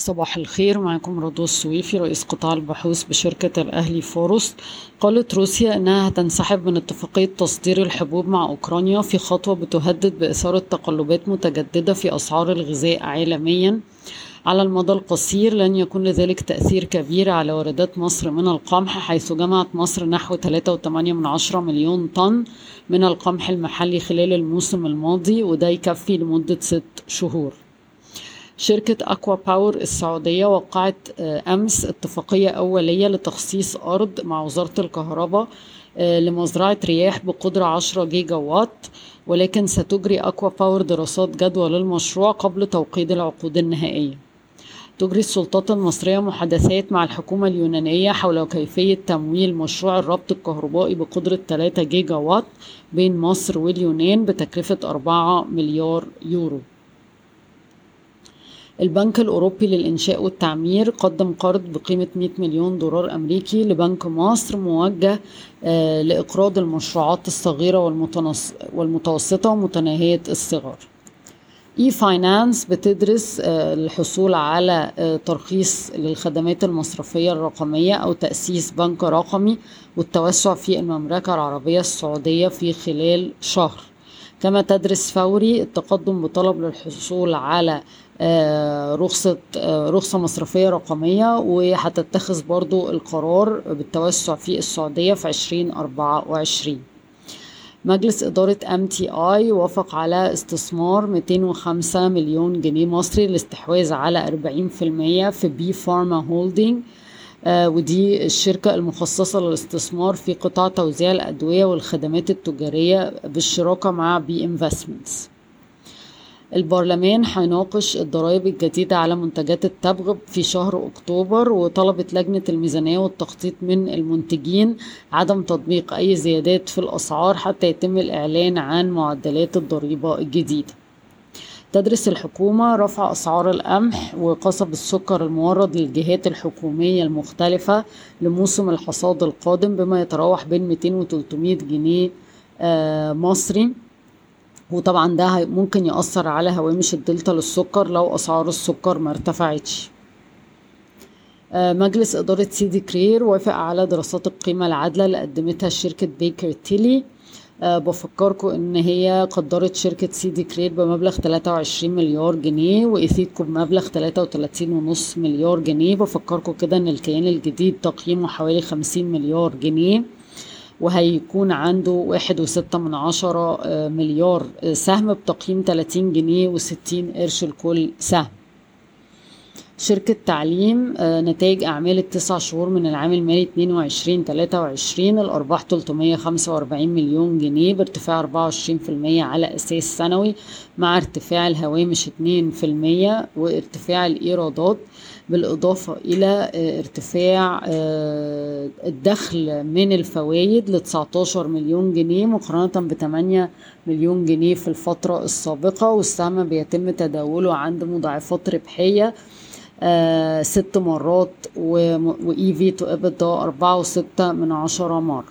صباح الخير معكم رضوى السويفي رئيس قطاع البحوث بشركة الأهلي فاروس. قالت روسيا أنها هتنسحب من اتفاقية تصدير الحبوب مع أوكرانيا في خطوة بتهدد بإثارة تقلبات متجددة في أسعار الغذاء عالميا. على المدى القصير لن يكون لذلك تأثير كبير على واردات مصر من القمح حيث جمعت مصر نحو 3.8 مليون طن من القمح المحلي خلال الموسم الماضي وده يكفي لمدة ست شهور. شركة ACWA Power السعودية وقعت أمس اتفاقية أولية لتخصيص أرض مع وزارة الكهرباء لمزرعة رياح بقدرة 10 جيجا وات ولكن ستجري ACWA Power دراسات جدوى للمشروع قبل توقيع العقود النهائية. تجري السلطات المصرية محادثات مع الحكومة اليونانية حول كيفية تمويل مشروع الربط الكهربائي بقدرة 3 جيجا وات بين مصر واليونان بتكلفة 4 مليار يورو. البنك الأوروبي للإنشاء والتعمير قدم قرض بقيمة 100 مليون دولار أمريكي لبنك مصر موجه لإقراض المشروعات الصغيرة والمتوسطة ومتناهية الصغر. اي فاينانس بتدرس الحصول على ترخيص للخدمات المصرفية الرقمية أو تأسيس بنك رقمي والتوسع في المملكة العربية السعودية في خلال شهر. كما تدرس فوري التقدم بطلب للحصول على رخصة رخصة مصرفية رقمية وهتتخذ برضو القرار بالتوسع في السعودية في 2024 مجلس إدارة MTI وافق على استثمار 205 مليون جنيه مصري للاستحواذ على 40% في B Pharma Holding آه ودي الشركة المخصصة للاستثمار في قطاع توزيع الأدوية والخدمات التجارية بالشراكة مع B Investments البرلمان هيناقش الضرائب الجديدة على منتجات التبغ في شهر أكتوبر وطلبت لجنة الميزانية والتخطيط من المنتجين عدم تطبيق أي زيادات في الأسعار حتى يتم الإعلان عن معدلات الضريبة الجديدة. تدرس الحكومة رفع أسعار القمح وقصب السكر المورد للجهات الحكومية المختلفة لموسم الحصاد القادم بما يتراوح بين 200 و 300 جنيه مصري. وطبعا ده ممكن يأثر على هوامش الدلتا للسكر لو أسعار السكر ما ارتفعتش. مجلس إدارة سيدي كرير وافق على دراسات القيمة العادلة اللي قدمتها شركة Baker Tilly. أه بفكركم إن هي قدرت شركة سيدي كرير بمبلغ 23 مليار جنيه وإيثيدكو بمبلغ 33.5 مليار جنيه. بفكركم كده إن الكيان الجديد تقييمه حوالي 50 مليار جنيه وهيكون عنده واحد وستة من عشرة مليار سهم بتقييم 30 جنيه وستين قرش لكل سهم. شركة تعليم نتائج أعمال التسع شهور من العام المالي 22 23 الأرباح 345 مليون جنيه بارتفاع 24% على أساس سنوي مع ارتفاع الهوامش 2% وارتفاع الإيرادات بالإضافة إلى ارتفاع الدخل من الفوائد ل 19 مليون جنيه مقارنة ب 8 مليون جنيه في الفترة السابقة والسهم بيتم تداوله عند مضاعفات ربحية آه ست مرات وإي في تو إبدا أربعة وستة من عشرة مرة.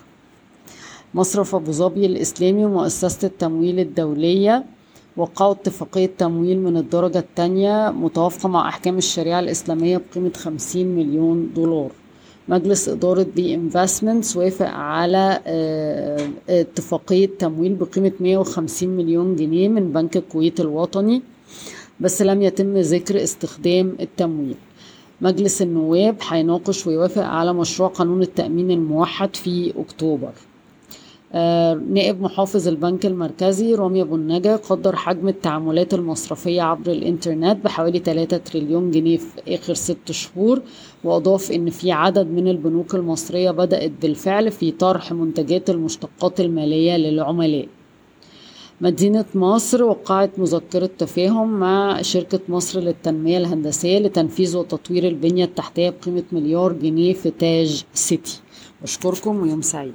مصرف أبو ظبي الإسلامي ومؤسسة التمويل الدولية وقعوا اتفاقية تمويل من الدرجة الثانية متوافقة مع أحكام الشريعة الإسلامية بقيمة 50 مليون دولار. مجلس إدارة B Investments وافق على آه اتفاقية تمويل بقيمة 150 مليون جنيه من بنك الكويت الوطني. بس لم يتم ذكر استخدام التمويل. مجلس النواب هيناقش ويوافق على مشروع قانون التأمين الموحد في أكتوبر. آه نائب محافظ البنك المركزي رامي أبو النجا قدر حجم التعاملات المصرفية عبر الإنترنت بحوالي 3 تريليون جنيه في آخر ست شهور وأضاف إن في عدد من البنوك المصرية بدأت بالفعل في طرح منتجات المشتقات المالية للعملاء. مدينة مصر وقعت مذكرة تفاهم مع شركة مصر للتنمية الهندسية لتنفيذ وتطوير البنية التحتية بقيمة مليار جنيه في تاج سيتي. بشكركم ويوم سعيد.